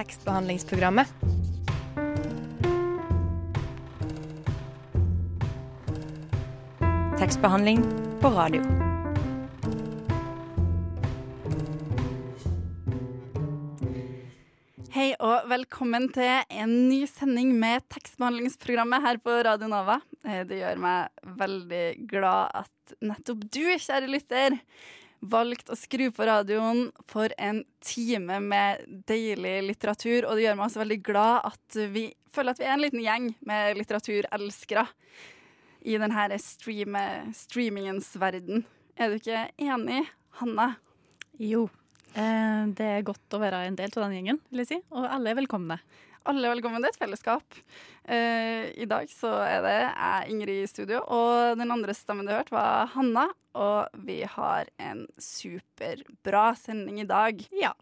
tekstbehandlingsprogrammet. Tekstbehandling på radio. Hei og velkommen til en ny sending med tekstbehandlingsprogrammet her på Radio Nova. Eh, Det gjør meg veldig glad at nettopp du, kjære lytter, valgte å skru på radioen for en time med deilig litteratur. Og det gjør meg også veldig glad at vi føler at vi er en liten gjeng med litteraturelskere i denne stream streamingens verden. Er du ikke enig, Hanna? Jo. Eh, det er godt å være en del av den gjengen, vil jeg si. Og alle er velkomne. Alle er velkommen til et fellesskap. Eh, I dag så er det jeg, Ingrid, i studio, og den andre stemmen du hørte, var Hanna. Og vi har en superbra sending i dag. Ja.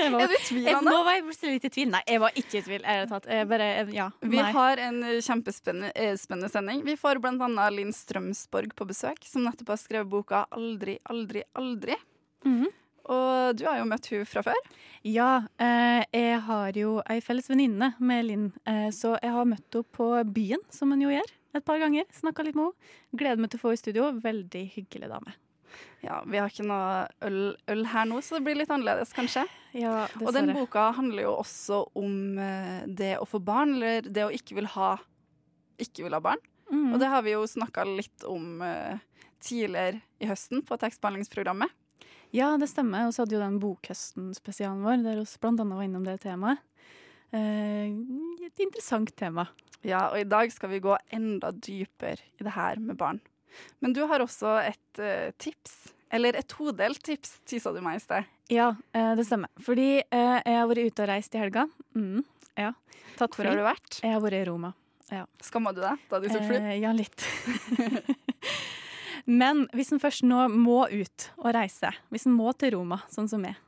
Er du i tvil, Jeg, Hanna? nå var jeg plutselig litt i tvil. Nei, jeg var ikke i tvil. Jeg bare, ja, Vi har en kjempespennende eh, sending. Vi får annet Linn Strømsborg på besøk, som nettopp har skrevet boka 'Aldri, aldri, aldri'. Mhm. Og du har jo møtt hun fra før. Ja, eh, jeg har jo ei felles venninne med Linn, eh, så jeg har møtt henne på byen, som hun jo gjør, et par ganger. Snakka litt med henne. Gleder meg til å få henne i studio. Veldig hyggelig dame. Ja, Vi har ikke noe øl, øl her nå, så det blir litt annerledes, kanskje. Ja, Og den boka handler jo også om eh, det å få barn, eller det å ikke vil ha, ikke vil ha barn. Mm. Og det har vi jo snakka litt om tidligere i høsten på tekstbehandlingsprogrammet. Ja, det stemmer. Og så hadde jo den Bokhøsten-spesialen vår, der vi annet var innom det temaet. Eh, et interessant tema. Ja, og i dag skal vi gå enda dypere i det her med barn. Men du har også et eh, tips, eller et todelt tips, tisa du meg i sted. Ja, eh, det stemmer. Fordi eh, jeg har vært ute og reist i helga. Mm, ja. Tatt Hvor har du vært? Jeg har vært i Roma. Skamma du deg da du tok fly? Eh, ja, litt. Men hvis en først nå må ut og reise, hvis en må til Roma, sånn som meg,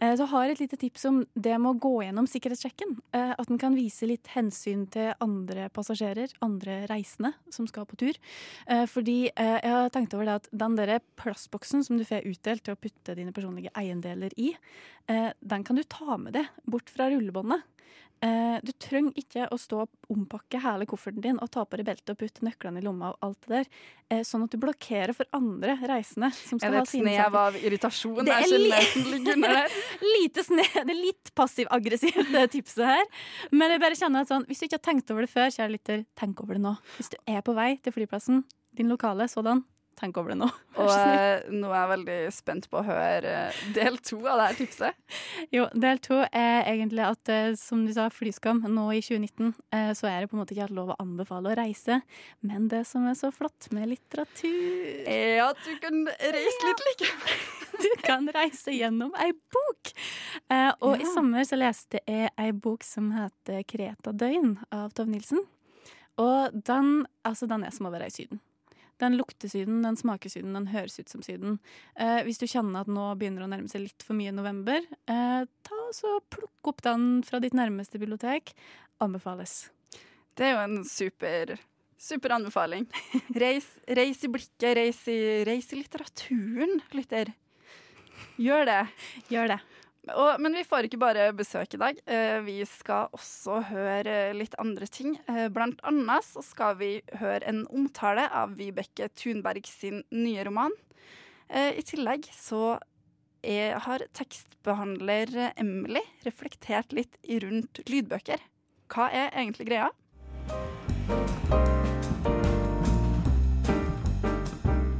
eh, så har jeg et lite tips om det med å gå gjennom sikkerhetssjekken. Eh, At en kan vise litt hensyn til andre passasjerer, andre reisende som skal på tur. Eh, Fordi jeg har tenkt over det at den der plastboksen som du får utdelt til å putte dine personlige eiendeler i, den kan du ta med deg bort fra rullebåndet. Eh, Du trenger ikke å stå og ompakke hele kofferten din og ta på deg beltet og putte nøklene i lomma og alt det der, eh, sånn at du blokkerer for andre reisende som Er skal det ha et snev av irritasjon Det er ligger under der? Lite sne, det er litt passiv-aggressivt, det tipset her. Men jeg bare kjenner at sånn, hvis du ikke har tenkt over det før, kjære lytter, tenk over det nå. Hvis du er på vei til flyplassen, din lokale sådan, tenk over det nå. Og uh, nå er jeg veldig spent på å høre eh, del to av det her tipset. Jo, del to er egentlig at, eh, som du sa, flyskam. Nå i 2019 eh, så er det på en måte ikke lov å anbefale å reise. Men det som er så flott med litteratur Er at du kan reise litt likevel. Du kan reise gjennom ei bok! Og i sommer så leste jeg ei bok som heter 'Kreta døgn' av Tove Nilsen. Og den, altså, den er som å være i Syden. Den luktesyden, den smakesyden, den høres ut som Syden. Eh, hvis du kjenner at nå begynner å nærme seg litt for mye november, eh, ta så plukk opp den fra ditt nærmeste bibliotek. Anbefales. Det er jo en super, super anbefaling. Reis, reis i blikket, reis i, reis i litteraturen, lytter. Gjør det. Gjør det. Og, men vi får ikke bare besøk i dag. Eh, vi skal også høre litt andre ting. Eh, blant annet så skal vi høre en omtale av Vibeke Thunberg sin nye roman. Eh, I tillegg så er, har tekstbehandler Emily reflektert litt rundt lydbøker. Hva er egentlig greia?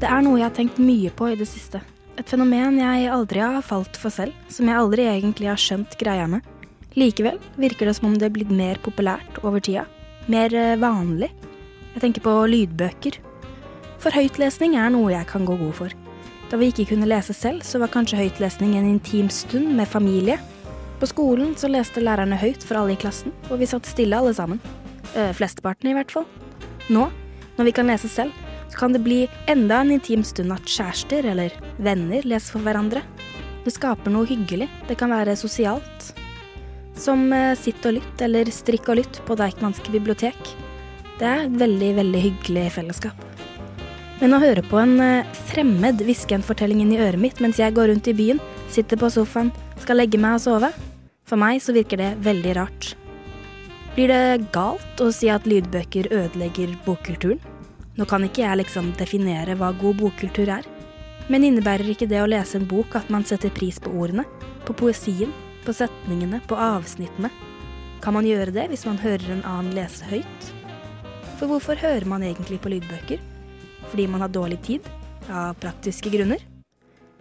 Det er noe jeg har tenkt mye på i det siste. Et fenomen jeg aldri har falt for selv, som jeg aldri egentlig har skjønt greia med. Likevel virker det som om det er blitt mer populært over tida. Mer eh, vanlig. Jeg tenker på lydbøker. For høytlesning er noe jeg kan gå god for. Da vi ikke kunne lese selv, så var kanskje høytlesning en intim stund med familie. På skolen så leste lærerne høyt for alle i klassen, og vi satt stille alle sammen. Eh, flesteparten i hvert fall. Nå, når vi kan lese selv, kan det bli enda en intim stund at kjærester eller venner leser for hverandre. Det skaper noe hyggelig. Det kan være sosialt. Som eh, sitt og lytt eller strikk og lytt på Deichmanske bibliotek. Det er et veldig, veldig hyggelig fellesskap. Men å høre på en eh, fremmed hviske en fortelling inn i øret mitt mens jeg går rundt i byen, sitter på sofaen, skal legge meg og sove, For meg så virker det veldig rart. Blir det galt å si at lydbøker ødelegger bokkulturen? Nå kan ikke jeg liksom definere hva god bokkultur er. Men innebærer ikke det å lese en bok at man setter pris på ordene? På poesien? På setningene? På avsnittene? Kan man gjøre det hvis man hører en annen lese høyt? For hvorfor hører man egentlig på lydbøker? Fordi man har dårlig tid? Av praktiske grunner?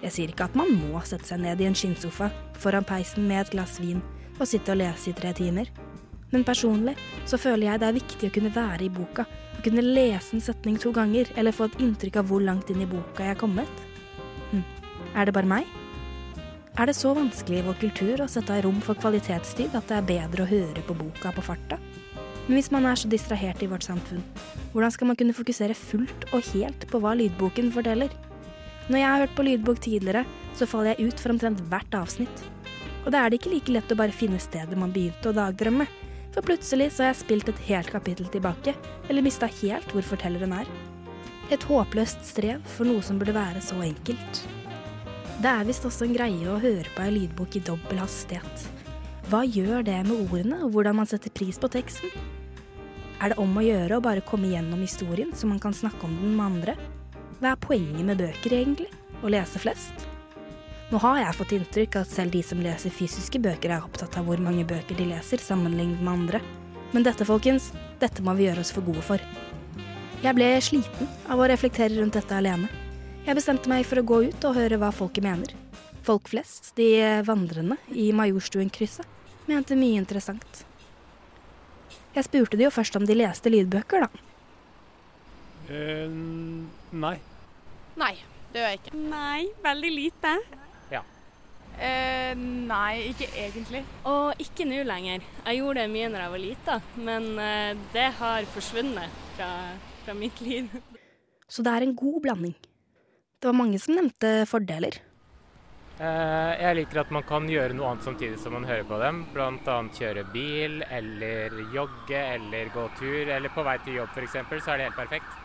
Jeg sier ikke at man må sette seg ned i en skinnsofa foran peisen med et glass vin og sitte og lese i tre timer. Men personlig så føler jeg det er viktig å kunne være i boka, å kunne lese en setning to ganger, eller få et inntrykk av hvor langt inn i boka jeg er kommet. Hm. Er det bare meg? Er det så vanskelig i vår kultur å sette av rom for kvalitetstid at det er bedre å høre på boka på farta? Men hvis man er så distrahert i vårt samfunn, hvordan skal man kunne fokusere fullt og helt på hva lydboken forteller? Når jeg har hørt på lydbok tidligere, så faller jeg ut for omtrent hvert avsnitt. Og da er det ikke like lett å bare finne stedet man begynte å dagdrømme, for plutselig så har jeg spilt et helt kapittel tilbake, eller mista helt hvor fortelleren er. Et håpløst strev for noe som burde være så enkelt. Det er visst også en greie å høre på ei lydbok i dobbel hastighet. Hva gjør det med ordene, og hvordan man setter pris på teksten? Er det om å gjøre å bare komme gjennom historien, så man kan snakke om den med andre? Hva er poenget med bøker, egentlig? Å lese flest? Nå har jeg fått inntrykk at selv de som leser fysiske bøker, er opptatt av hvor mange bøker de leser, sammenlignet med andre. Men dette, folkens, dette må vi gjøre oss for gode for. Jeg ble sliten av å reflektere rundt dette alene. Jeg bestemte meg for å gå ut og høre hva folket mener. Folk flest, de vandrende i Majorstuen-krysset, mente mye interessant. Jeg spurte de jo først om de leste lydbøker, da. Eh, nei. Nei, det gjør jeg ikke. Nei, veldig lite. Eh, nei, ikke egentlig. Og ikke nå lenger. Jeg gjorde det mye når jeg var lita, men eh, det har forsvunnet fra, fra mitt liv. Så det er en god blanding. Det var mange som nevnte fordeler. Eh, jeg liker at man kan gjøre noe annet samtidig som man hører på dem. Bl.a. kjøre bil, eller jogge, eller gå tur, eller på vei til jobb f.eks. Så er det helt perfekt.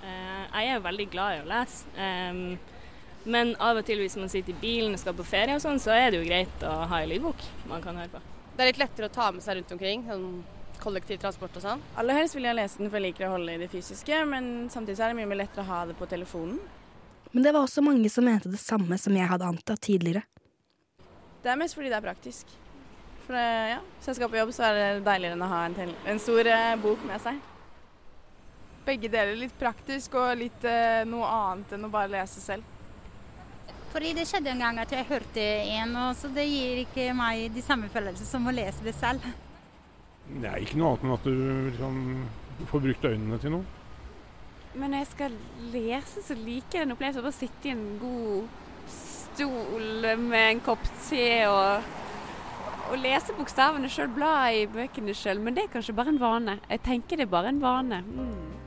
Eh, jeg er veldig glad i å lese. em, men av og til hvis man sitter i bilen og skal på ferie og sånn, så er det jo greit å ha en lydbok man kan høre på. Det er litt lettere å ta med seg rundt omkring, sånn kollektivtransport og sånn. Aller helst vil jeg lese den, for jeg liker å holde i det fysiske, men samtidig er det mye mer lettere å ha det på telefonen. Men det var også mange som mente det samme som jeg hadde antatt tidligere. Det er mest fordi det er praktisk. For ja, hvis jeg skal på jobb, så er det deiligere enn å ha en, tel en stor eh, bok med seg. Begge deler. Litt praktisk og litt eh, noe annet enn å bare lese selv. Fordi det skjedde en gang at jeg hørte en, og så det gir ikke meg de samme følelsene som å lese det selv. Nei, ikke noe annet enn at du liksom får brukt øynene til noe. Men når jeg skal lese, så liker jeg den opplevelsen av å sitte i en god stol med en kopp te og, og lese bokstavene sjøl, bla i bøkene sjøl. Men det er kanskje bare en vane. Jeg tenker det er bare en vane. Mm.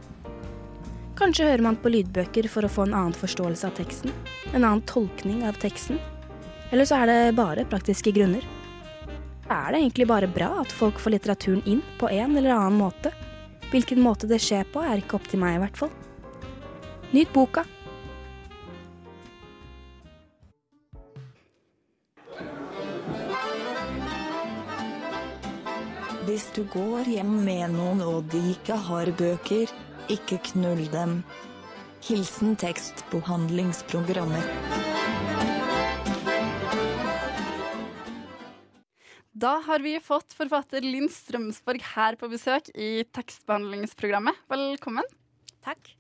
Kanskje hører man på lydbøker for å få en annen forståelse av teksten, en annen tolkning av teksten. Eller så er det bare praktiske grunner. Er det egentlig bare bra at folk får litteraturen inn på en eller annen måte? Hvilken måte det skjer på, er ikke opp til meg i hvert fall. Nyt boka. Hvis du går hjem med noen og de ikke har bøker, ikke knull dem. Hilsen tekstbehandlingsprogrammer. Da har vi fått forfatter Linn Strømsborg her på besøk i tekstbehandlingsprogrammet. Velkommen. Takk.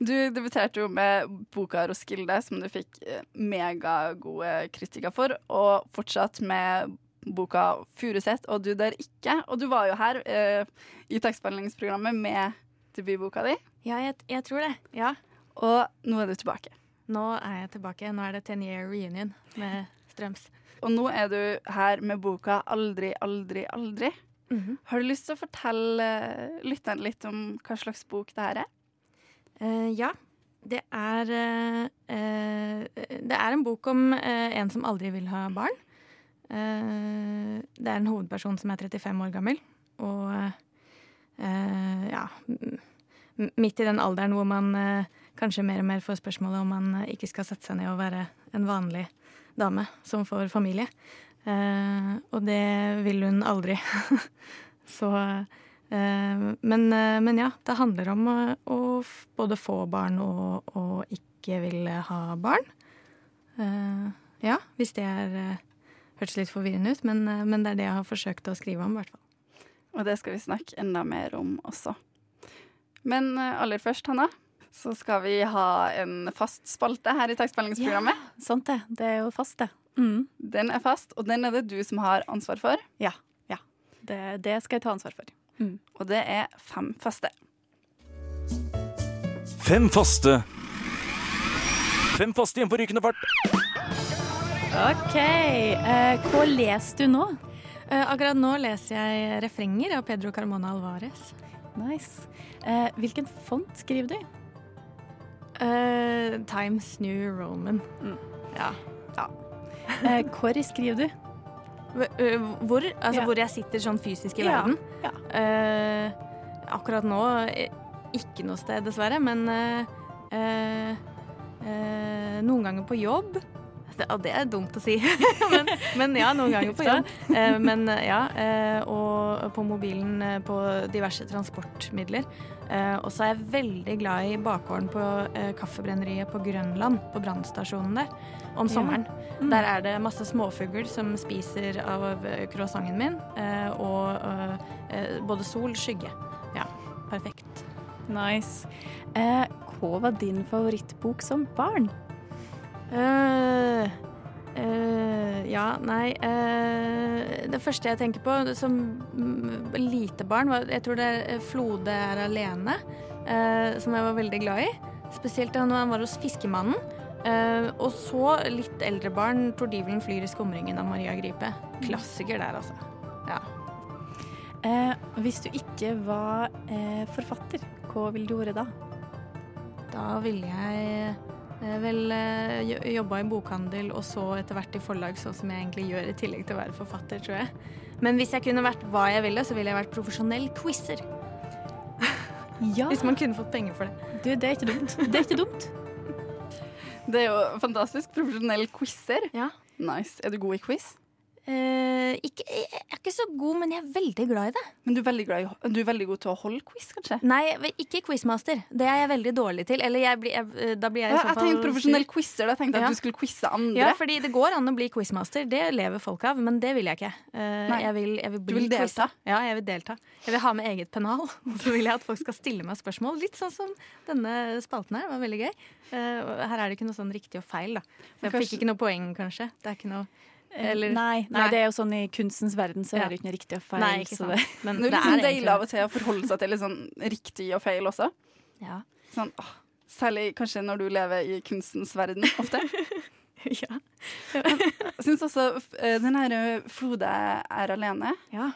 Du debuterte jo med boka 'Roskilde', som du fikk eh, megagode kritikker for, og fortsatt med boka 'Furuset' og 'Du der ikke'. Og du var jo her eh, i tekstbehandlingsprogrammet med debutboka di. Ja, jeg, jeg tror det. Ja. Og nå er du tilbake. Nå er jeg tilbake. Nå er det Ten year reunion med Strøms. Og nå er du her med boka 'Aldri, aldri, aldri'. Mhm. Har du lyst til å fortelle lytterne litt om hva slags bok det her er? Uh, ja. Det er uh, uh, Det er en bok om eh, en som aldri vil ha barn. Eh, det er en hovedperson som er 35 år gammel, og eh, ja Midt i den alderen hvor man eh, kanskje mer og mer får spørsmålet om man eh, ikke skal sette seg ned og være en vanlig dame som får familie. Eh, og det vil hun aldri. Så eh, men, eh, men ja, det handler om å, å både få barn og, og ikke ville ha barn. Eh, ja, hvis det er eh, hørtes litt forvirrende ut, men, eh, men det er det jeg har forsøkt å skrive om, i hvert fall. Og det skal vi snakke enda mer om også. Men eh, aller først, Hanna, så skal vi ha en fast spalte her i tekstmeldingsprogrammet. sant det. Det er jo fast, det. Mm. Den er fast, og den er det du som har ansvar for. Ja. ja. Det, det skal jeg ta ansvar for. Mm. Og det er fem faste. Fem faste. Fem faste igjen på rykende fart. OK. Eh, hva leser du nå? Eh, akkurat nå leser jeg refrenger av Pedro Carmona Alvarez. Nice. Eh, hvilken font skriver du? Eh, Times New Roman. Ja. Eh, hvor skriver du? Hvor? Hvor, altså, Ja. hvor jeg sitter sånn fysisk i Ja, verden? Akkurat nå ikke noe sted, dessverre, men noen ganger på jobb. Det, og det er dumt å si, men, men ja, noen ganger på jobb. Eh, men eh, ja, eh, og på mobilen på diverse transportmidler. Og så er jeg veldig glad i bakgården på kaffebrenneriet på Grønland, på brannstasjonen der, om sommeren. Mm. Der er det masse småfugler som spiser av croissanten min, og både sol, skygge. Ja, perfekt. Nice. Eh, hva var din favorittbok som barn? Eh, ja, nei uh, Det første jeg tenker på som lite barn, var, jeg tror det er 'Flode er alene', som jeg var veldig glad i. Spesielt da han var hos Fiskemannen. Og så litt eldre barn, 'Tordivelen flyr i skumringen' av Maria Gripe. Klassiker der, altså. Ja. Hvis du ikke var forfatter, hva ville du vært da? Da ville jeg vel eh, jo- jobba i bokhandel og så etter hvert i forlag, sånn som jeg egentlig gjør i tillegg til å være forfatter, tror jeg. Men hvis jeg kunne vært hva jeg ville, så ville jeg vært profesjonell quizer. Hvis man kunne fått penger for det. Du, det er ikke dumt. Det er ikke dumt. Det er jo fantastisk. Profesjonell quizer. Ja. Nice. Er du god i quiz? Eh, ikke, jeg er ikke så god, men jeg er veldig glad i det. Men du er veldig, glad i, du er veldig god til å holde quiz, kanskje? Nei, ikke quizmaster. Det er jeg veldig dårlig til. Eller jeg blir, jeg, da blir jeg i Ja, så jeg tenkte profesjonell quizer. Da tenkte jeg Ja. at du skulle quize andre. Ja, fordi det går an å bli quizmaster. Det lever folk av, men det vil jeg ikke. Uh, jeg vil, jeg vil Du vil delta? quiz- Ja, jeg vil delta. Jeg vil ha med eget pennal. Så vil jeg at folk skal stille meg spørsmål. Litt sånn som denne spalten her. Det var veldig gøy. Uh, her er det ikke noe sånn riktig og feil, da. Så jeg Kanskje- fikk ikke noe poeng, kanskje. Det er ikke noe Eller- nei, nei, det er jo sånn i kunstens verden så Ja. er det jo ikke noe riktig og feil. Nei, ikke så sant. det- Men det er det liksom er deilig av og til å forholde seg til sånn riktig og feil også. Ja. Sånn, åh, særlig kanskje når du lever i kunstens verden ofte. ja. Jeg syns også eh, den her eh, 'Frode er alene'. Ja.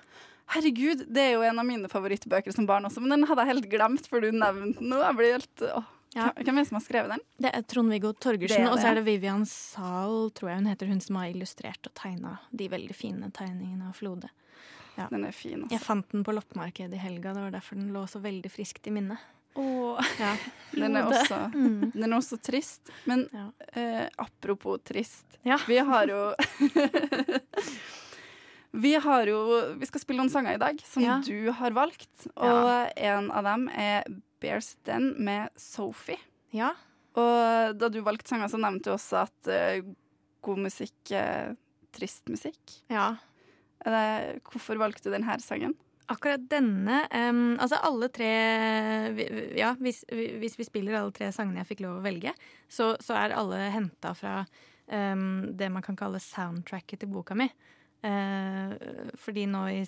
Herregud, det er jo en av mine favorittbøker som barn også, men den hadde jeg helt glemt før du nevnte den nå. Jeg blir helt, åh. Ja. Hvem er det som har skrevet den? Det er Trond-Viggo Torgersen, er og så er det Vivian Zahl, tror jeg hun heter, hun som har illustrert og tegna de veldig fine tegningene av Flode. Ja. Den er fin, altså. Jeg fant den på loppemarkedet i helga, det var derfor den lå så veldig friskt i minnet. Ja. Den er, også, Mm. den er også trist. Men Ja. eh, apropos trist. Ja. Vi har jo Vi har jo Vi skal spille noen sanger i dag som du har valgt. Og en av dem er Bears Den med Sophie. Ja. Og da du valgte sanger, så nevnte du også at uh, god musikk er trist musikk. Ja. Det, hvorfor valgte du denne sangen? Akkurat denne um, Altså alle tre vi- Ja, hvis, vi- hvis vi spiller alle tre sangene jeg fikk lov å velge, så, så er alle henta fra um, det man kan kalle soundtracket til boka mi. Eh, fordi nå i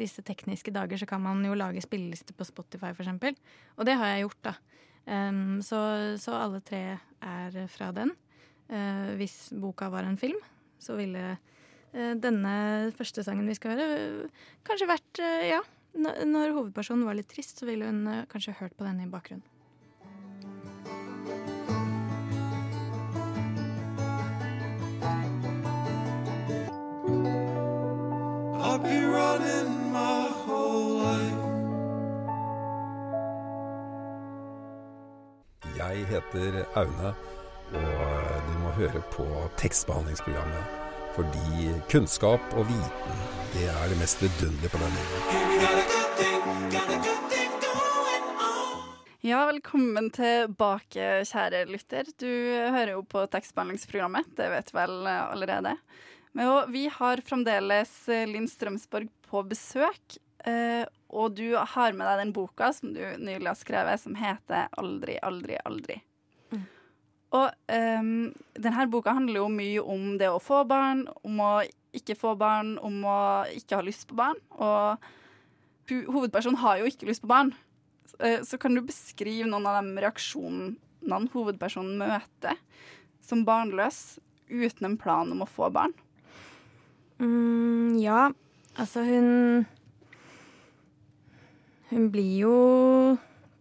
disse tekniske dager så kan man jo lage spillelister på Spotify, eksempel. Og det har jeg gjort, da. Så, så alle tre er fra den. Eh, hvis boka var en film, så ville eh, denne første sangen vi skal høre, kanskje vært Ja, når hovedpersonen var litt trist, så ville hun kanskje hørt på denne i bakgrunnen. My whole life. Jeg heter Aune, og du må høre på tekstbehandlingsprogrammet Fordi kunnskap og viten, det er det mest vidunderlige på denne jorden. Ja, velkommen tilbake, kjære lytter. Du hører jo på tekstbehandlingsprogrammet, det vet du vel allerede. Men vi har fremdeles eh, Linn Strømsborg på besøk. eh, Og du har med deg den boka som du nylig har skrevet, som heter 'Aldri, aldri, aldri'. Og um, denne boka handler jo mye om det å få barn, om å ikke få barn, om å ikke ha lyst på barn. Og hovedpersonen har jo ikke lyst på barn. Eh, Så kan du beskrive noen av de reaksjonene hovedpersonen møter som barnløs uten en plan om å få barn? Mm, ja, altså hun Hun blir jo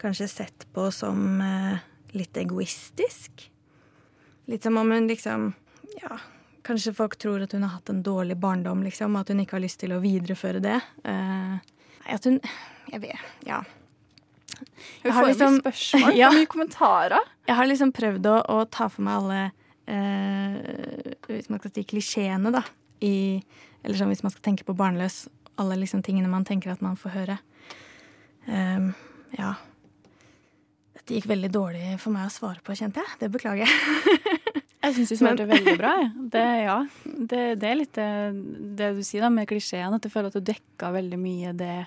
kanskje sett på som eh, litt egoistisk. Litt som om hun liksom Ja, kanskje folk tror at hun har hatt en dårlig barndom, liksom. At hun ikke har lyst til å videreføre det. Eh, at hun Jeg vet Ja. Får jo mye spørsmål, Ja. mye kommentarer. Jeg har liksom prøvd å, å ta for meg alle eh, Hvis man skal si klisjeene, da. I, eller sånn hvis man skal tenke på barnløs. Alle liksom tingene man tenker at man får høre. Um, ja. Dette gikk veldig dårlig for meg å svare på, kjente jeg. Det beklager jeg. Jeg syns du svarte veldig bra. Det, ja, det, det er litt det, det du sier da, med klisjeen, at jeg føler at du dekka veldig mye det,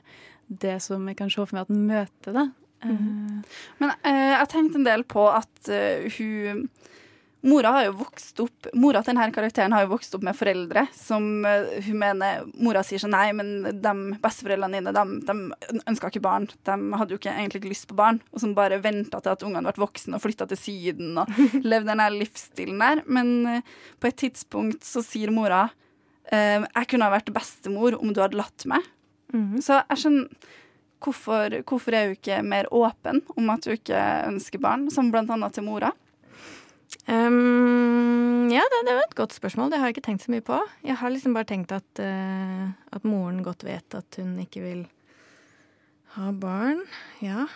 det som jeg kan se for meg at den møter. da. Men uh, jeg tenkte en del på at uh, hun Mora har jo vokst opp Mora til denne karakteren har jo vokst opp med foreldre som eh, hun mener Mora sier sånn Nei, men de besteforeldrene dine, de, de ønska ikke barn. De hadde jo ikke egentlig ikke lyst på barn. Og som bare venta til at ungene ble voksne og flytta til Syden og levde den der livsstilen der. Men eh, på et tidspunkt så sier mora eh, Jeg kunne ha vært bestemor om du hadde latt meg. Så jeg skjønner hvorfor, hvorfor er hun ikke mer åpen om at hun ikke ønsker barn, som blant annet til mora? Ehm, ja, det, det var et godt spørsmål. Det har jeg ikke tenkt så mye på. Jeg har liksom bare tenkt at, uh, at moren godt vet at hun ikke vil ha barn. Ja.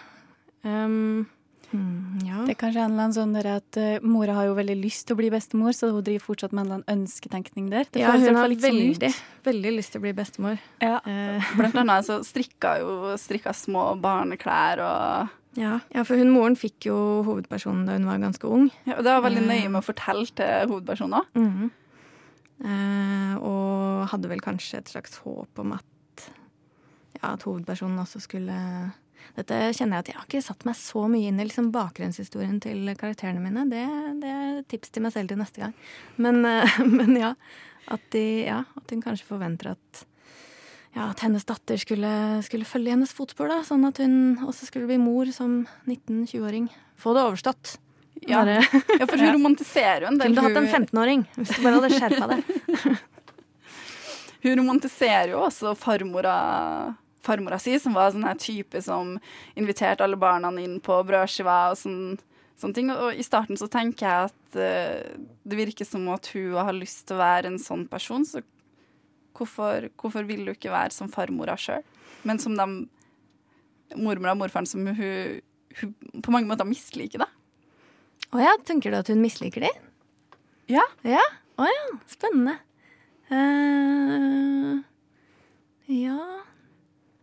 Um, hmm, ja. Det er kanskje en eller annen sånn der at uh, Mora har jo veldig lyst til å bli bestemor, så hun driver fortsatt med en eller annen ønsketenkning der. Det ja, hun har sånn veldig, ut. veldig lyst til å bli bestemor. Ja. Uh, Blant annet så strikka jo strikka små barneklær og ja, ja, for hun moren fikk jo hovedpersonen da hun var ganske ung. ja, og Det var veldig Eh, nøye med å fortelle til hovedpersonen. Mhm. Eh, og hadde vel kanskje et slags håp om at, ja, at hovedpersonen også skulle Dette kjenner jeg at jeg har ikke satt meg så mye inn i liksom bakgrunnshistorien til karakterene mine. Det, det er tips til meg selv til neste gang. Men, eh, men ja, at de, ja. At hun kanskje forventer at ja, at hennes datter skulle, skulle følge hennes fotspor, da, sånn at hun også skulle bli mor som 19-20-åring. Få det overstått. Ja. Bare- Ja, for hun romantiserer jo en del. Kunne du hatt en 15-åring hvis du bare hadde skjerpa deg? Hun romantiserer jo også farmora, farmora si, som var sånn her type som inviterte alle barna inn på brødskiva og sånn, sånne ting. Og i starten så tenker jeg at uh, det virker som at hun har lyst til å være en sånn person, så hvorfor, hvorfor vil du ikke være som farmora sjøl? Men som de mormora og morfaren som hun, hun på mange måter misliker, da. Å ja, tenker du at hun misliker de? Ja. Ja? Å ja, spennende. Uh, ja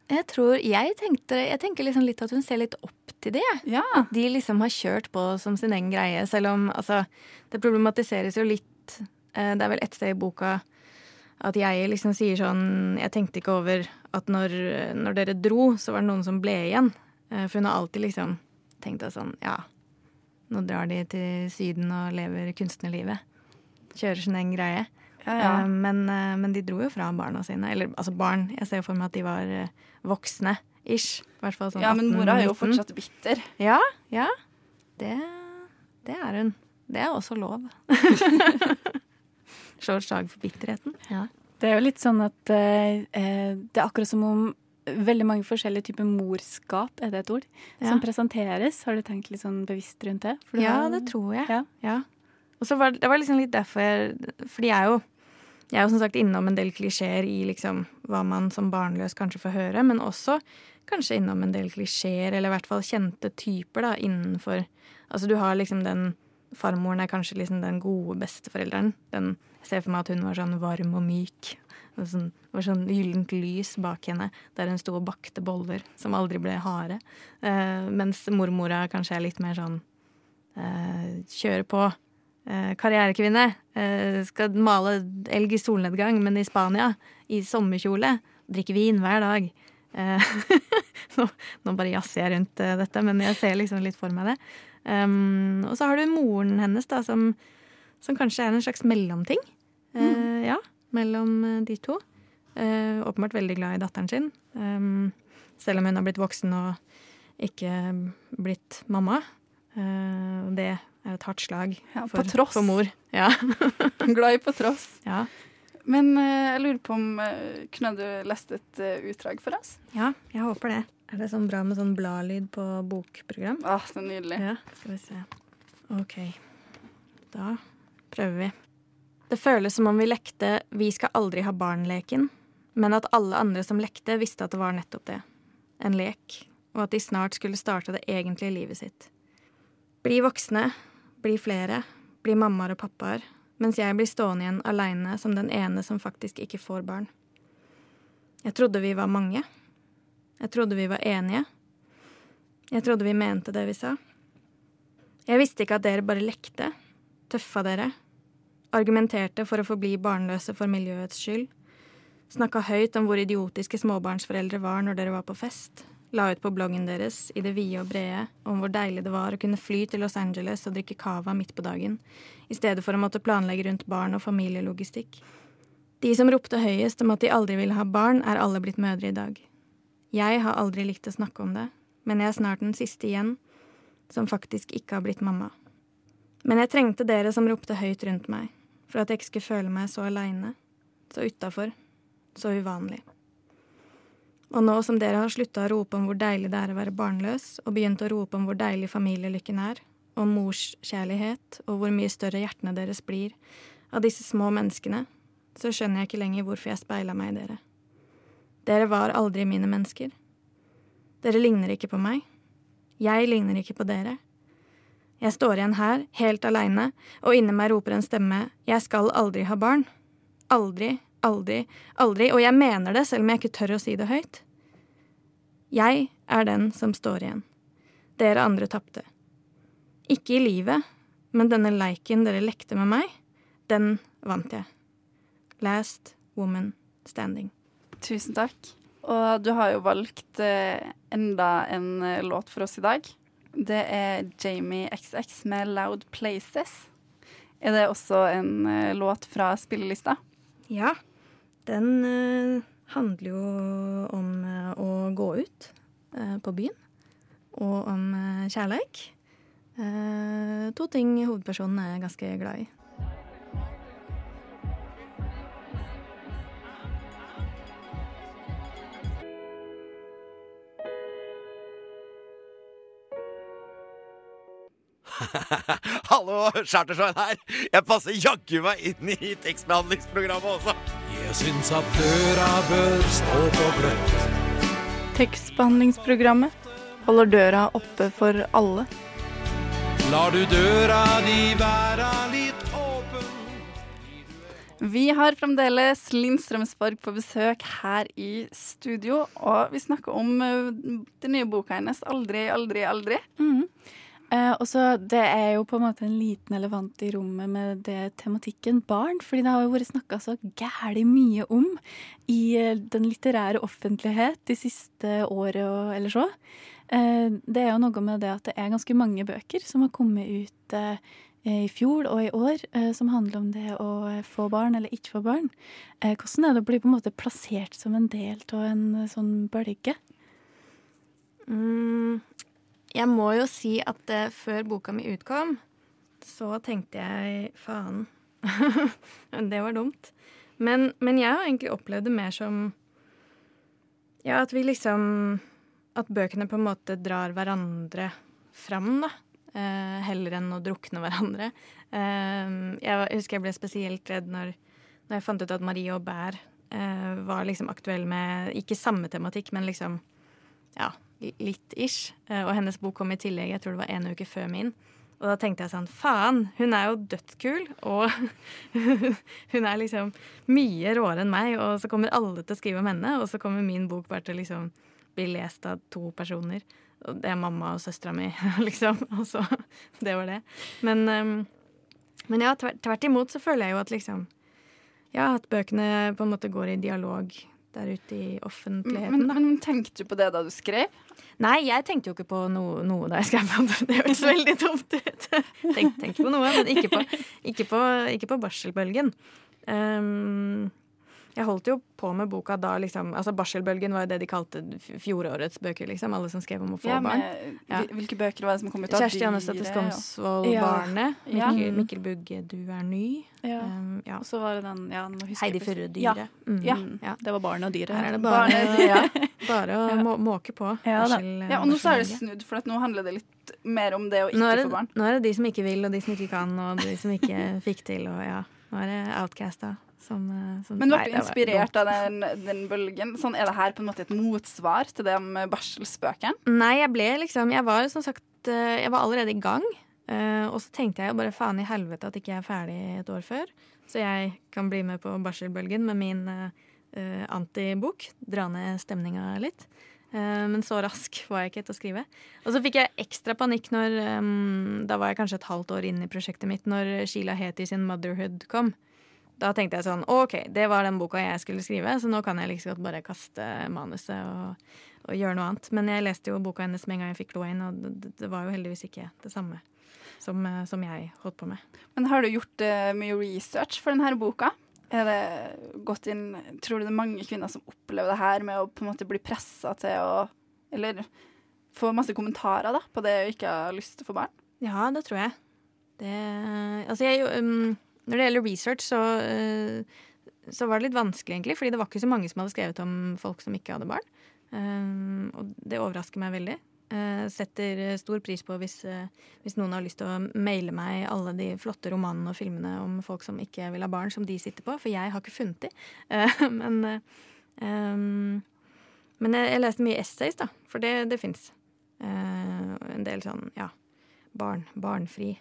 Jeg tror Jeg tenkte Jeg tenker liksom litt at hun ser litt opp til det. Ja. At de liksom har kjørt på som sin egen greie, selv om altså Det problematiseres jo litt eh, Det er vel ett sted i boka at jeg liksom sier sånn Jeg tenkte ikke over at når, når dere dro, så var det noen som ble igjen. Eh, For hun har alltid liksom tenkt at sånn Ja, nå drar de til Syden og lever kunstnerlivet. Kjører sin egen greie. Ja, ja. Eh, Men, eh, men de dro jo fra barna sine. Eller altså barn. Jeg ser jo for meg at de var voksne. Ish. Sånn Ja, men mora er jo fortsatt bitter. Ja, ja. Det, det er hun. Det er også lov. Slår et slag for bitterheten. Ja. Det er jo litt sånn at eh, eh, det er akkurat som om veldig mange forskjellige typer morskap, er det et ord, Ja. som presenteres. Har du tenkt litt sånn bevisst rundt det? For Ja, har- det tror jeg. Ja. Ja. Og så var det var liksom litt derfor jeg Fordi jeg er jo jeg er jo som sagt innom en del klisjeer i liksom hva man som barnløs kanskje får høre, men også kanskje innom en del klisjeer, eller i hvert fall kjente typer da, innenfor Altså du har liksom den Farmoren er kanskje liksom den gode besteforelderen. Den ser for meg at hun var sånn varm og myk. Sånn, det var sånn gyllent lys bak henne der hun sto og bakte boller som aldri ble harde. Eh, mens mormora kanskje er litt mer sånn eh, kjøre på. Eh, karrierekvinne. Eh, skal male elg i solnedgang, men i Spania, i sommerkjole. Drikke vin hver dag. Eh, nå, nå, bare jazzer jeg rundt eh, dette, men jeg ser liksom litt for meg det. Um, og så har du moren hennes, da, som, som kanskje er en slags mellomting. Mm. ja, mellom de to. åpenbart veldig glad i datteren sin. Um, selv om hun har blitt voksen og ikke blitt mamma. det er et hardt slag ja, for, for, mor. Ja. glad i på tross. Ja. Men uh, jeg lurer på om uh, Kunne du lest et uh, utdrag for oss? Ja, jeg håper det. Er det sånn bra med sånn bladlyd på bokprogram? Ah, det er nydelig. Ja, skal vi se. OK. Da prøver vi. Det føles som om vi lekte 'Vi skal aldri ha barn'-leken, men at alle andre som lekte, visste at det var nettopp det. En lek. Og at de snart skulle starte det egentlige livet sitt. Bli voksne. Bli flere. Bli mammaer og pappaer mens jeg blir stående igjen aleine som den ene som faktisk ikke får barn. Jeg trodde vi var mange. Jeg trodde vi var enige. Jeg trodde vi mente det vi sa. Jeg visste ikke at dere bare lekte, tøffa dere, argumenterte for å forbli barnløse for miljøets skyld, snakka høyt om hvor idiotiske småbarnsforeldre var når dere var på fest, la ut på bloggen deres i det vide og brede om hvor deilig det var å kunne fly til Los Angeles og drikke cava midt på dagen, i stedet for å måtte planlegge rundt barn og familielogistikk. De som ropte høyest om at de aldri ville ha barn, er alle blitt mødre i dag. Jeg har aldri likt å snakke om det, men jeg er snart den siste igjen som faktisk ikke har blitt mamma. Men jeg trengte dere som ropte høyt rundt meg, for at jeg ikke skulle føle meg så aleine, så utafor, så uvanlig. Og nå som dere har slutta å rope om hvor deilig det er å være barnløs, og begynt å rope om hvor deilig familielykken er, om morskjærlighet og hvor mye større hjertene deres blir av disse små menneskene, så skjønner jeg ikke lenger hvorfor jeg speila meg i dere. Dere var aldri mine mennesker. Dere ligner ikke på meg. Jeg ligner ikke på dere. Jeg står igjen her, helt aleine, og inni meg roper en stemme, jeg skal aldri ha barn. Aldri, aldri, aldri, og jeg mener det selv om jeg ikke tør å si det høyt. Jeg er den som står igjen. Dere andre tapte. Ikke i livet, men denne leiken dere lekte med meg, den vant jeg. Last woman standing. Tusen takk. Og du har jo valgt eh, enda en eh, låt for oss i dag. Det er Jamie XX med 'Loud Places'. Er det også en eh, låt fra spillelista? Ja. Den handler jo om å gå ut på byen, og om kjærleik. To ting hovedpersonen er ganske glad i. Hallo, Chartersveien her. Jeg passer jaggu meg inn i tekstbehandlingsprogrammet også. Jeg syns at døra bør stå på gløtt. Tekstbehandlingsprogrammet holder døra oppe for alle. Lar du døra di være litt åpen Vi har fremdeles Linn Strømsborg på besøk her i studio, og vi snakker om uh, den nye boka hennes 'Aldri, aldri, aldri'. Mm. Eh, og så Det er jo på en måte en liten elefant i rommet med det tematikken barn. fordi det har jo vært snakka så gæli mye om i eh, den litterære offentlighet de siste året eller så. Eh, det er jo noe med det at det er ganske mange bøker som har kommet ut eh, i fjor og i år, eh, som handler om det å eh, få barn eller ikke få barn. hvordan er det å bli på en måte plassert som en del av en sånn bølge? Mm, jeg må jo si at uh, før boka mi utkom, så tenkte jeg faen. det var dumt. Men, men, jeg har egentlig opplevd det mer som Ja, at vi liksom At bøkene på en måte drar hverandre fram, da. Uh, heller enn å drukne hverandre. Uh, jeg, husker jeg ble spesielt redd når, når jeg fant ut at Marie Aubert var liksom aktuell med ikke samme tematikk, men liksom Ja, litt ish. Og hennes bok kom i tillegg, jeg tror det var en uke før min. Og da tenkte jeg sånn, faen, hun er jo dødskul, og hun er liksom mye råere enn meg, og så kommer alle til å skrive om henne, og så kommer min bok bare til å liksom bli lest av to personer. Og det er mamma og søstera mi, liksom. Og så Det var det. Men, um, men ja, tvert imot så føler jeg jo at liksom Ja, at bøkene på en måte går i dialog der ute i offentligheten. Men, men tenkte du på det da du skrev? Nei, jeg tenkte jo ikke på noe, noe da jeg skrev det. Hørtes veldig dumt ut. Tenk, tenkte på noe, men ikke på, ikke på, ikke på barselbølgen. Um, jeg holdt jo på med boka da liksom Altså Barselbølgen var jo det de kalte fjorårets bøker, liksom. Alle som skrev om å få Ja, barn. Ja. Hvilke bøker var det som kom ut? av Kjersti Anne Dyret Støtte og- Skomsvold, Ja. Barnet. Mikkel. Mikkel Bugge, Du er ny. Ja. Um, ja. Og så var det den ja, Heidi Furre, Dyret. Mm. Ja. Ja. Det var barnet og dyret. Her er det bare, bare å må, måke på. Ja, da. Ja, og nå så er det snudd, for nå handler det litt mer om det å ikke det, få barn. nå er det de som ikke vil, og de som ikke kan, og de som ikke fikk til, og ja. Nå er det outcasta som, eh, som Men ble du inspirert av den, den bølgen? Sånn, er det her på en måte et motsvar til det med barselspøkene? Nei, jeg ble liksom Jeg var som sagt eh, Jeg var allerede i gang. eh, og så tenkte jeg jo bare faen i helvete at ikke jeg er ferdig et år før. Så jeg kan bli med på barselbølgen med min eh, eh, antibok. Dra ned stemninga litt. Eh, men så rask var jeg ikke til å skrive. Og så fikk jeg ekstra panikk når um, Da var jeg kanskje et halvt år inn i prosjektet mitt når Sheila Heti sin 'Motherhood' kom. Da tenkte jeg sånn OK, det var den boka jeg skulle skrive, så nå kan jeg like så godt bare kaste manuset og, og gjøre noe annet. Men jeg leste jo boka hennes med en gang jeg fikk Loain, og det, det var jo heldigvis ikke det samme som, eh, som jeg holdt på med. Men har du gjort uh, mye research for denne boka? Er det gått inn Tror du det er mange kvinner som opplever det her med å på en måte bli pressa til å Eller få masse kommentarer da, på det å ikke ha lyst til å få barn? Ja, det tror jeg. Det, altså jeg, um, når det gjelder research, så, uh, så var det litt vanskelig, egentlig. Fordi det var ikke så mange som hadde skrevet om folk som ikke hadde barn. Um, og det overrasker meg veldig. Uh, setter stor pris på hvis, hvis noen har lyst til å maile meg alle de flotte romanene og filmene om folk som ikke vil ha barn, som de sitter på. For jeg har ikke funnet de. Men men jeg leste mye essays, da. For det, det fins. en del sånn, ja barn, barnfri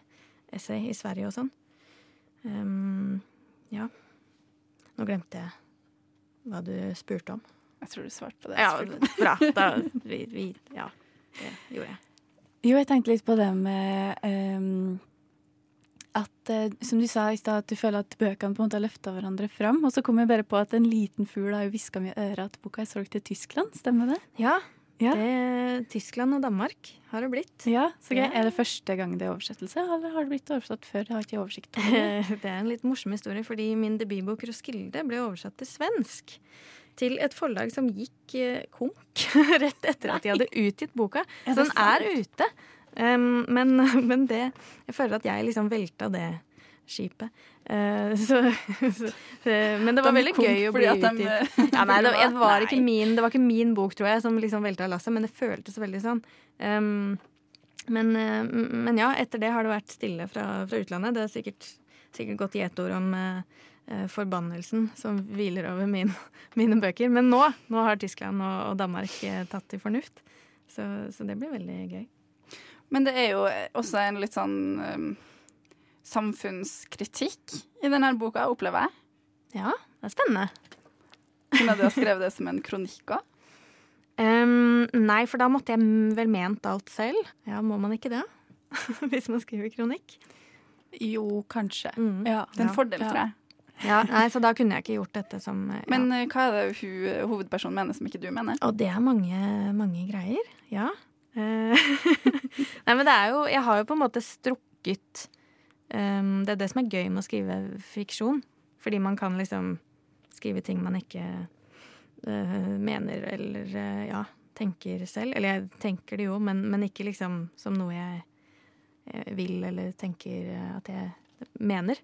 essay i Sverige og sånn. Um, ja. Nå glemte jeg hva du spurte om. Jeg tror du svarte på det. Ja, bra. Da, vi, vi, ja, det gjorde jeg. Jo, jeg tenkte litt på det med um, at, uh, som du sa i stad, at du føler at bøkene på en måte har løfta hverandre fram. Og så kom jeg bare på at en liten fugl har jo hviska meg i øret at boka er solgt til Tyskland. Stemmer det? Ja. Ja. Det, Tyskland og Danmark har det blitt. Ja, så gøy. Ja. Er det første gang det er oversettelse, eller har det blitt oversatt før? Jeg har ikke oversikt over det. Det er en litt morsom historie, fordi min debutbok 'Roskilde' ble oversatt til svensk. Til et forlag som gikk eh, konk rett etter at de hadde utgitt boka. Så den er ute. Um, men, men det Jeg føler at jeg liksom velta det skipet. Eh, så, så Men det var De veldig gøy å bli de, utgitt. Ja, nei, det, det, var ikke min, det var ikke min bok, tror jeg, som liksom velta lasset, men det føltes veldig sånn. Um, men, eh, men ja, etter det har det vært stille fra, fra utlandet. Det har sikkert, sikkert gått i ett ord om eh, forbannelsen som hviler over min, mine bøker. Men nå, nå har Tyskland og, og Danmark tatt til fornuft. Så, så det blir veldig gøy. Men det er jo også en litt sånn um, samfunnskritikk i denne boka, opplever jeg. Ja, det er spennende. Kunne du ha skrevet det som en kronikk òg? Um, nei, for da måtte jeg vel ment alt selv. Ja, må man ikke det? Hvis man skriver kronikk? Jo, kanskje. Mm. Ja. Det er en fordel, tror jeg. Ja, nei, Så da kunne jeg ikke gjort dette som eh, ja. Men eh, hva er det hun, hovedpersonen mener som ikke du mener? Og det er mange, mange greier. Ja. Eh, Nei, men det er jo Jeg har jo på en måte strukket um, Det er det som er gøy med å skrive fiksjon. Fordi man kan liksom skrive ting man ikke uh, mener eller uh, ja, tenker selv. Eller jeg tenker det jo, men, men ikke liksom som noe jeg, jeg vil eller tenker eh, at jeg mener.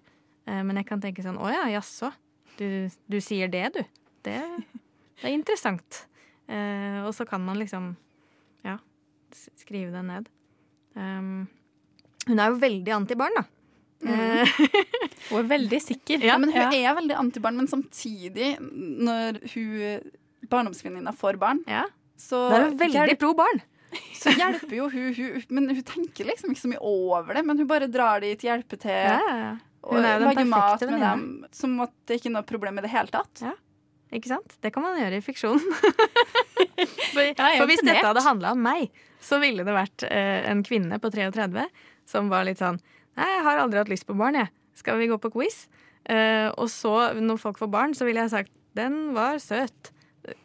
Uh, men jeg kan tenke sånn Å ja, jaså. Du, du sier det, du. Det, det er interessant. Og så kan man liksom ja, skrive det ned. Um, hun er jo veldig antibarn, da. Eh, Hun er veldig sikker. Ja, men hun er veldig antibarn, men samtidig, når hun barndomsvenninna får barn, så Da er hun veldig hjelp- pro barn. så hjelper jo hun, hun Men hun tenker liksom ikke så mye over det, men hun bare drar dit, hjelper til. Ja, ja, ja. Og er lager mat med dem som at det ikke er noe problem i det hele tatt. Ja. Ikke sant? Det kan man gjøre i fiksjon. for, for hvis dette hadde handla om meg, så ville det vært eh, en kvinne på 33 som var litt sånn Nei, jeg har aldri hatt lyst på barn, jeg. Skal vi gå på quiz? Uh, og så, når folk får barn, så ville jeg sagt den var søt.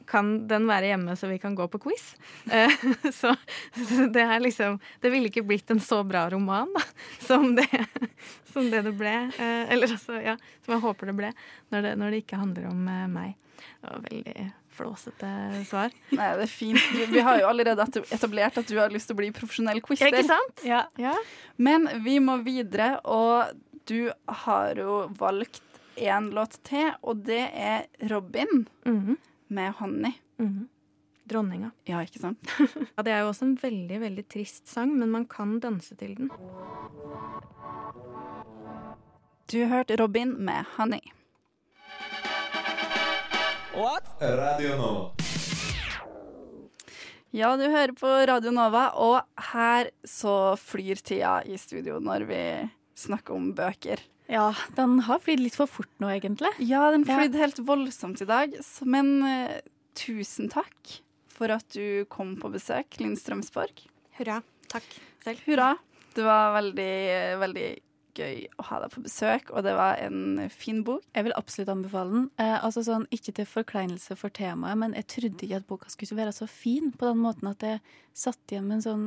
Kan den være hjemme så vi kan gå på quiz? Uh, så så det er liksom Det ville ikke blitt en så bra roman da, som det som det, det ble. Uh, eller altså, ja, som jeg håper det ble, når det, når det ikke handler om meg. Det var veldig flåsete svar. Nei, det er fint. Du- Vi har jo allerede etablert at du har lyst til å bli profesjonell quizer. Ikke sant? Ja. Men vi må videre, og du har jo valgt én låt til, og det er Robin Mhm. med 'Honey'. Mhm. Dronninga. Ja, ikke sant? Ja, det er jo også en veldig, veldig trist sang, men man kan danse til den. Du hørte Robin med 'Honey'. Radio Nova. Ja, du hører på Radio Nova, og her så flyr tida i studio når vi snakker om bøker. Ja, den har flydd litt for fort nå, egentlig. Ja, den flydde helt voldsomt i dag, men uh, tusen takk for at du kom på besøk, Linn Strømsborg. Hurra. Takk selv. Hurra. Det var veldig, veldig gøy å ha deg på besøk, og det var en fin bok. Jeg vil absolutt anbefale den. Eh, altså sånn, Ikke til forkleinelse for temaet, men jeg trodde ikke at boka skulle være så fin på den måten at jeg satt igjen med en sånn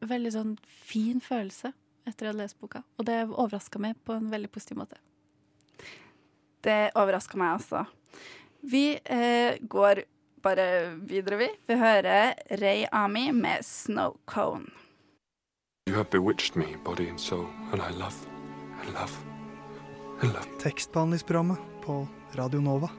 veldig sånn fin følelse etter å ha lest boka. Og det overraska meg på en veldig positiv måte. Det overraska meg også. Vi eh, går bare videre, vi. Vi hører Ray Ami med 'Snow Cone'. You have bewitched me, body and soul, and I love, and love, I love. Tekstbehandlingsprogrammet på Radio Nova.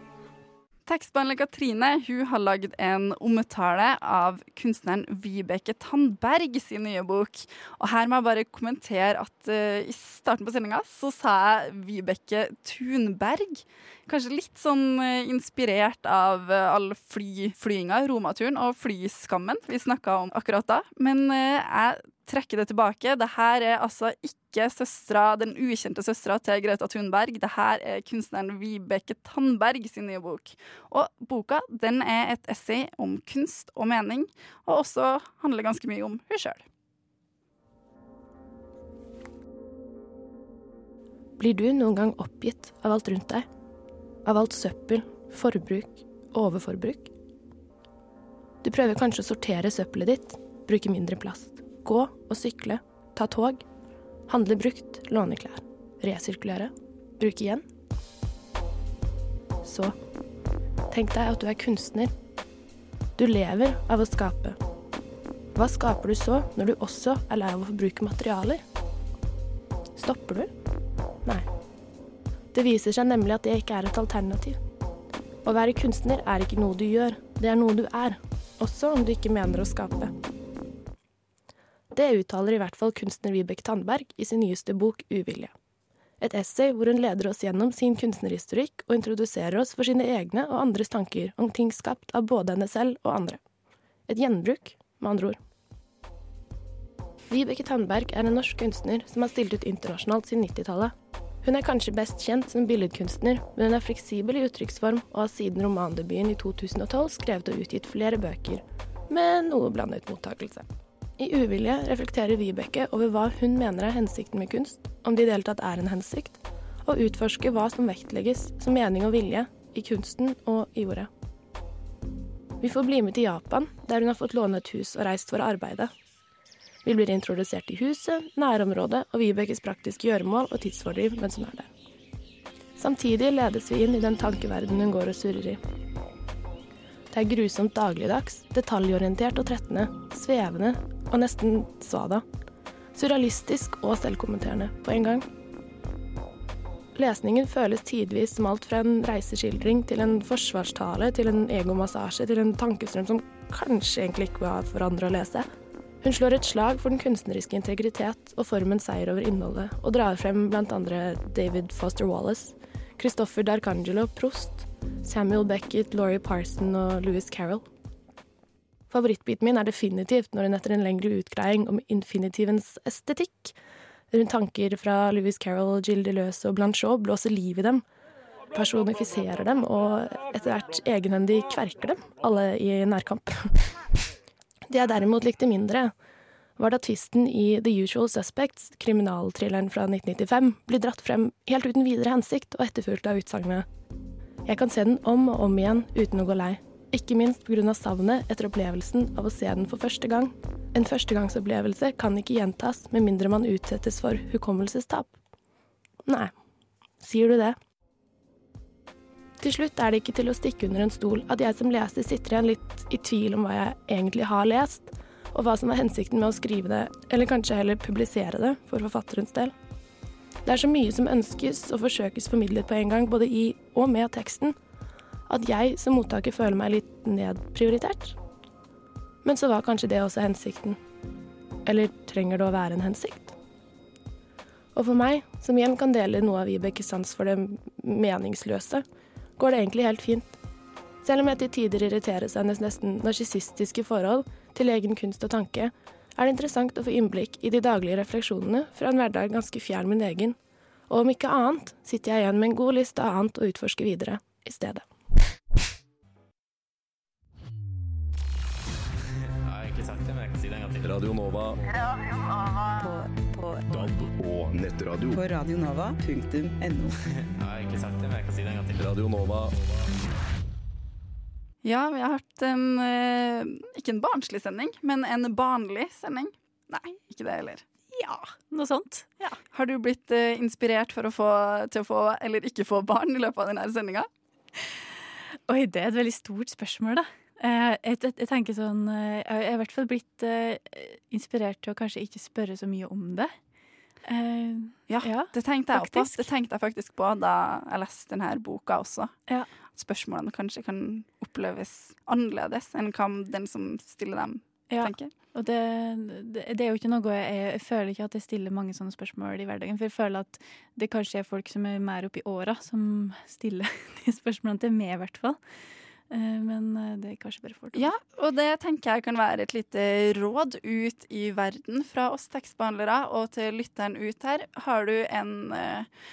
Tekstbehandler Katrine hun har lagd en omtale av kunstneren Vibeke Tandberg sin nye bok. Og her må jeg bare kommentere at uh, i starten på sendinga så sa jeg Vibeke Thunberg. Kanskje litt sånn eh, inspirert av uh, all fly, flyinga, romaturen og flyskammen vi snakka om akkurat da. Men eh, jeg trekker det tilbake. Det her er altså ikke søstra, den ukjente søstera til Greta Thunberg. Det her er kunstneren Vibeke Tandberg sin nye bok. Og boka den er et essay om kunst og mening, og også handler ganske mye om hun sjøl. Blir du noen gang oppgitt av alt rundt deg? Av alt søppel, forbruk, overforbruk? Du prøver kanskje å sortere søppelet ditt, bruke mindre plast, gå og sykle, ta tog, handle brukt, låne klær, resirkulere, bruke igjen. Så tenk deg at du er kunstner. Du lever av å skape. Hva skaper du så når du også er lei av å forbruke materialer? Stopper du? Det viser seg nemlig at det ikke er et alternativ. Å være kunstner er ikke noe du gjør, det er noe du er. Også om du ikke mener å skape. Det uttaler i hvert fall kunstner Vibeke Tandberg i sin nyeste bok Uvilje. Et essay hvor hun leder oss gjennom sin kunstnerhistorikk og introduserer oss for sine egne og andres tanker om ting skapt av både henne selv og andre. Et gjenbruk, med andre ord. Vibeke Tandberg er en norsk kunstner som har stilt ut internasjonalt siden 90-tallet. Hun er kanskje best kjent som billedkunstner, men hun er fleksibel i uttrykksform og har siden romandebuten i 2012 skrevet og utgitt flere bøker, med noe blandet mottakelse. I Uvilje reflekterer Vibeke over hva hun mener er hensikten med kunst, om det i det hele tatt er en hensikt, og utforsker hva som vektlegges som mening og vilje i kunsten og i ordet. Vi får bli med til Japan, der hun har fått låne et hus og reist for å arbeide. Vi blir introdusert i huset, nærområdet og Vibekes praktiske gjøremål og tidsfordriv mens hun er der. Samtidig ledes vi inn i den tankeverdenen hun går og surrer i. Det er grusomt dagligdags, detaljorientert og trettende, svevende og nesten svada. Surrealistisk og selvkommenterende på en gang. Lesningen føles tidvis som alt fra en reiseskildring til en forsvarstale til en egomassasje til en tankestrøm som kanskje egentlig ikke var for andre å lese. Hun slår et slag for den kunstneriske integritet og formens seier over innholdet, og drar frem andre David Foster Wallace, Christopher D'Arcangelo Prost, Samuel Beckett, Laurie Parson og Louis Carroll. Favorittbiten min er definitivt når hun etter en lengre utgreiing om infinitivens estetikk, rundt tanker fra Louis Carroll, Gilles Deleuze og Blanchot, blåser liv i dem, personifiserer dem og etter hvert egenhendig kverker dem, alle i nærkamp. Det jeg derimot likte mindre, var da tvisten i The Usual Suspects, kriminalthrilleren fra 1995, blir dratt frem helt uten videre hensikt og etterfulgt av utsagnet Jeg kan se den om og om igjen uten å gå lei. Ikke minst pga. savnet etter opplevelsen av å se den for første gang. En førstegangsopplevelse kan ikke gjentas med mindre man utsettes for hukommelsestap. Nei, sier du det? Til slutt er det ikke til å stikke under en stol at jeg som leser sitter igjen litt i tvil om hva jeg egentlig har lest, og hva som var hensikten med å skrive det, eller kanskje heller publisere det, for forfatterens del. Det er så mye som ønskes og forsøkes formidlet på en gang, både i og med teksten, at jeg som mottaker føler meg litt nedprioritert. Men så var kanskje det også hensikten. Eller trenger det å være en hensikt? Og for meg, som igjen kan dele noe av Vibekes sans for det meningsløse, går det egentlig helt fint. Selv om jeg til tider irriteres av hennes nesten narsissistiske forhold til egen kunst og tanke, er det interessant å få innblikk i de daglige refleksjonene fra en hverdag ganske fjern min egen. Og om ikke annet sitter jeg igjen med en god liste av annet å utforske videre i stedet. Radio Nova. På, DAB og nettradio. På radionova.no. Jeg har egentlig sagt det, men jeg kan si det en gang til. Radio Nova. Ja, vi har hatt en eh, ikke en barnslig sending, men en barnlig sending. Nei, ikke det heller. Ja, noe sånt. Ja. Har du blitt eh, inspirert for å få, til å få eller ikke få barn i løpet av denne sendinga? Oi, det er et veldig stort spørsmål, da. Eh, jeg, jeg, jeg, tenker sånn eh, Jeg har i hvert fall blitt uh, inspirert til å kanskje ikke spørre så mye om det. Uh, ja, ja, det tenkte jeg på. Det tenkte jeg faktisk på da jeg leste denne boka også. Ja. Spørsmålene kanskje kan oppleves annerledes enn hva den som stiller dem, ja. tenker. Og det, det, det, er jo ikke noe jeg, jeg, føler ikke at jeg stiller mange sånne spørsmål i hverdagen. For jeg føler at det kanskje er folk som er mer oppi åra, som stiller de spørsmålene til meg, i hvert fall. Eh, men eh, det er kanskje bare fordom. Ja, og det tenker jeg kan være et lite råd ut i verden fra oss tekstbehandlere og til lytteren ut her. Har du en eh,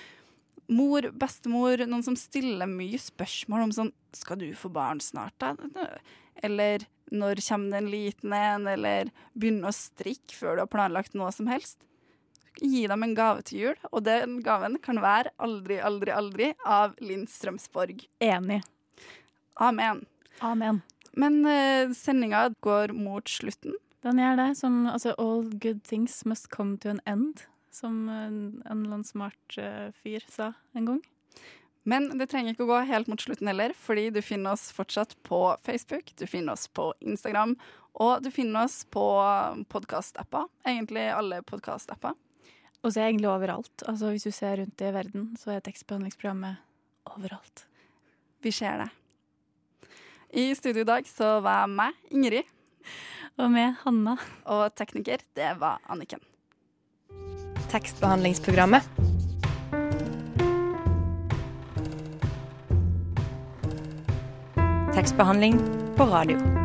mor, bestemor, noen som stiller mye spørsmål om sånn Skal du få barn snart, da? Eller når kommer det en liten en? Eller begynne å strikke før du har planlagt noe som helst? Gi dem en gave til jul, og den gaven kan være Aldri, aldri, aldri av Linn Strømsborg. Enig. Amen. Amen. Men uh, sendinga går mot slutten. Den gjør det. Som, altså, all good things must come to an end, som en, en eller annen smart uh, fyr sa en gang. Men det trenger ikke å gå helt mot slutten heller, fordi du finner oss fortsatt på Facebook, du finner oss på Instagram, og du finner oss på podkastapper. Egentlig alle podkastapper. Og så er egentlig overalt. Altså Hvis du ser rundt i verden, så er tekstbehandlingsprogrammet overalt. Vi ser det. I studio i dag så var meg, Ingrid. Og meg, Hanna. Og tekniker, det var Anniken. Tekstbehandlingsprogrammet. Tekstbehandling på radio.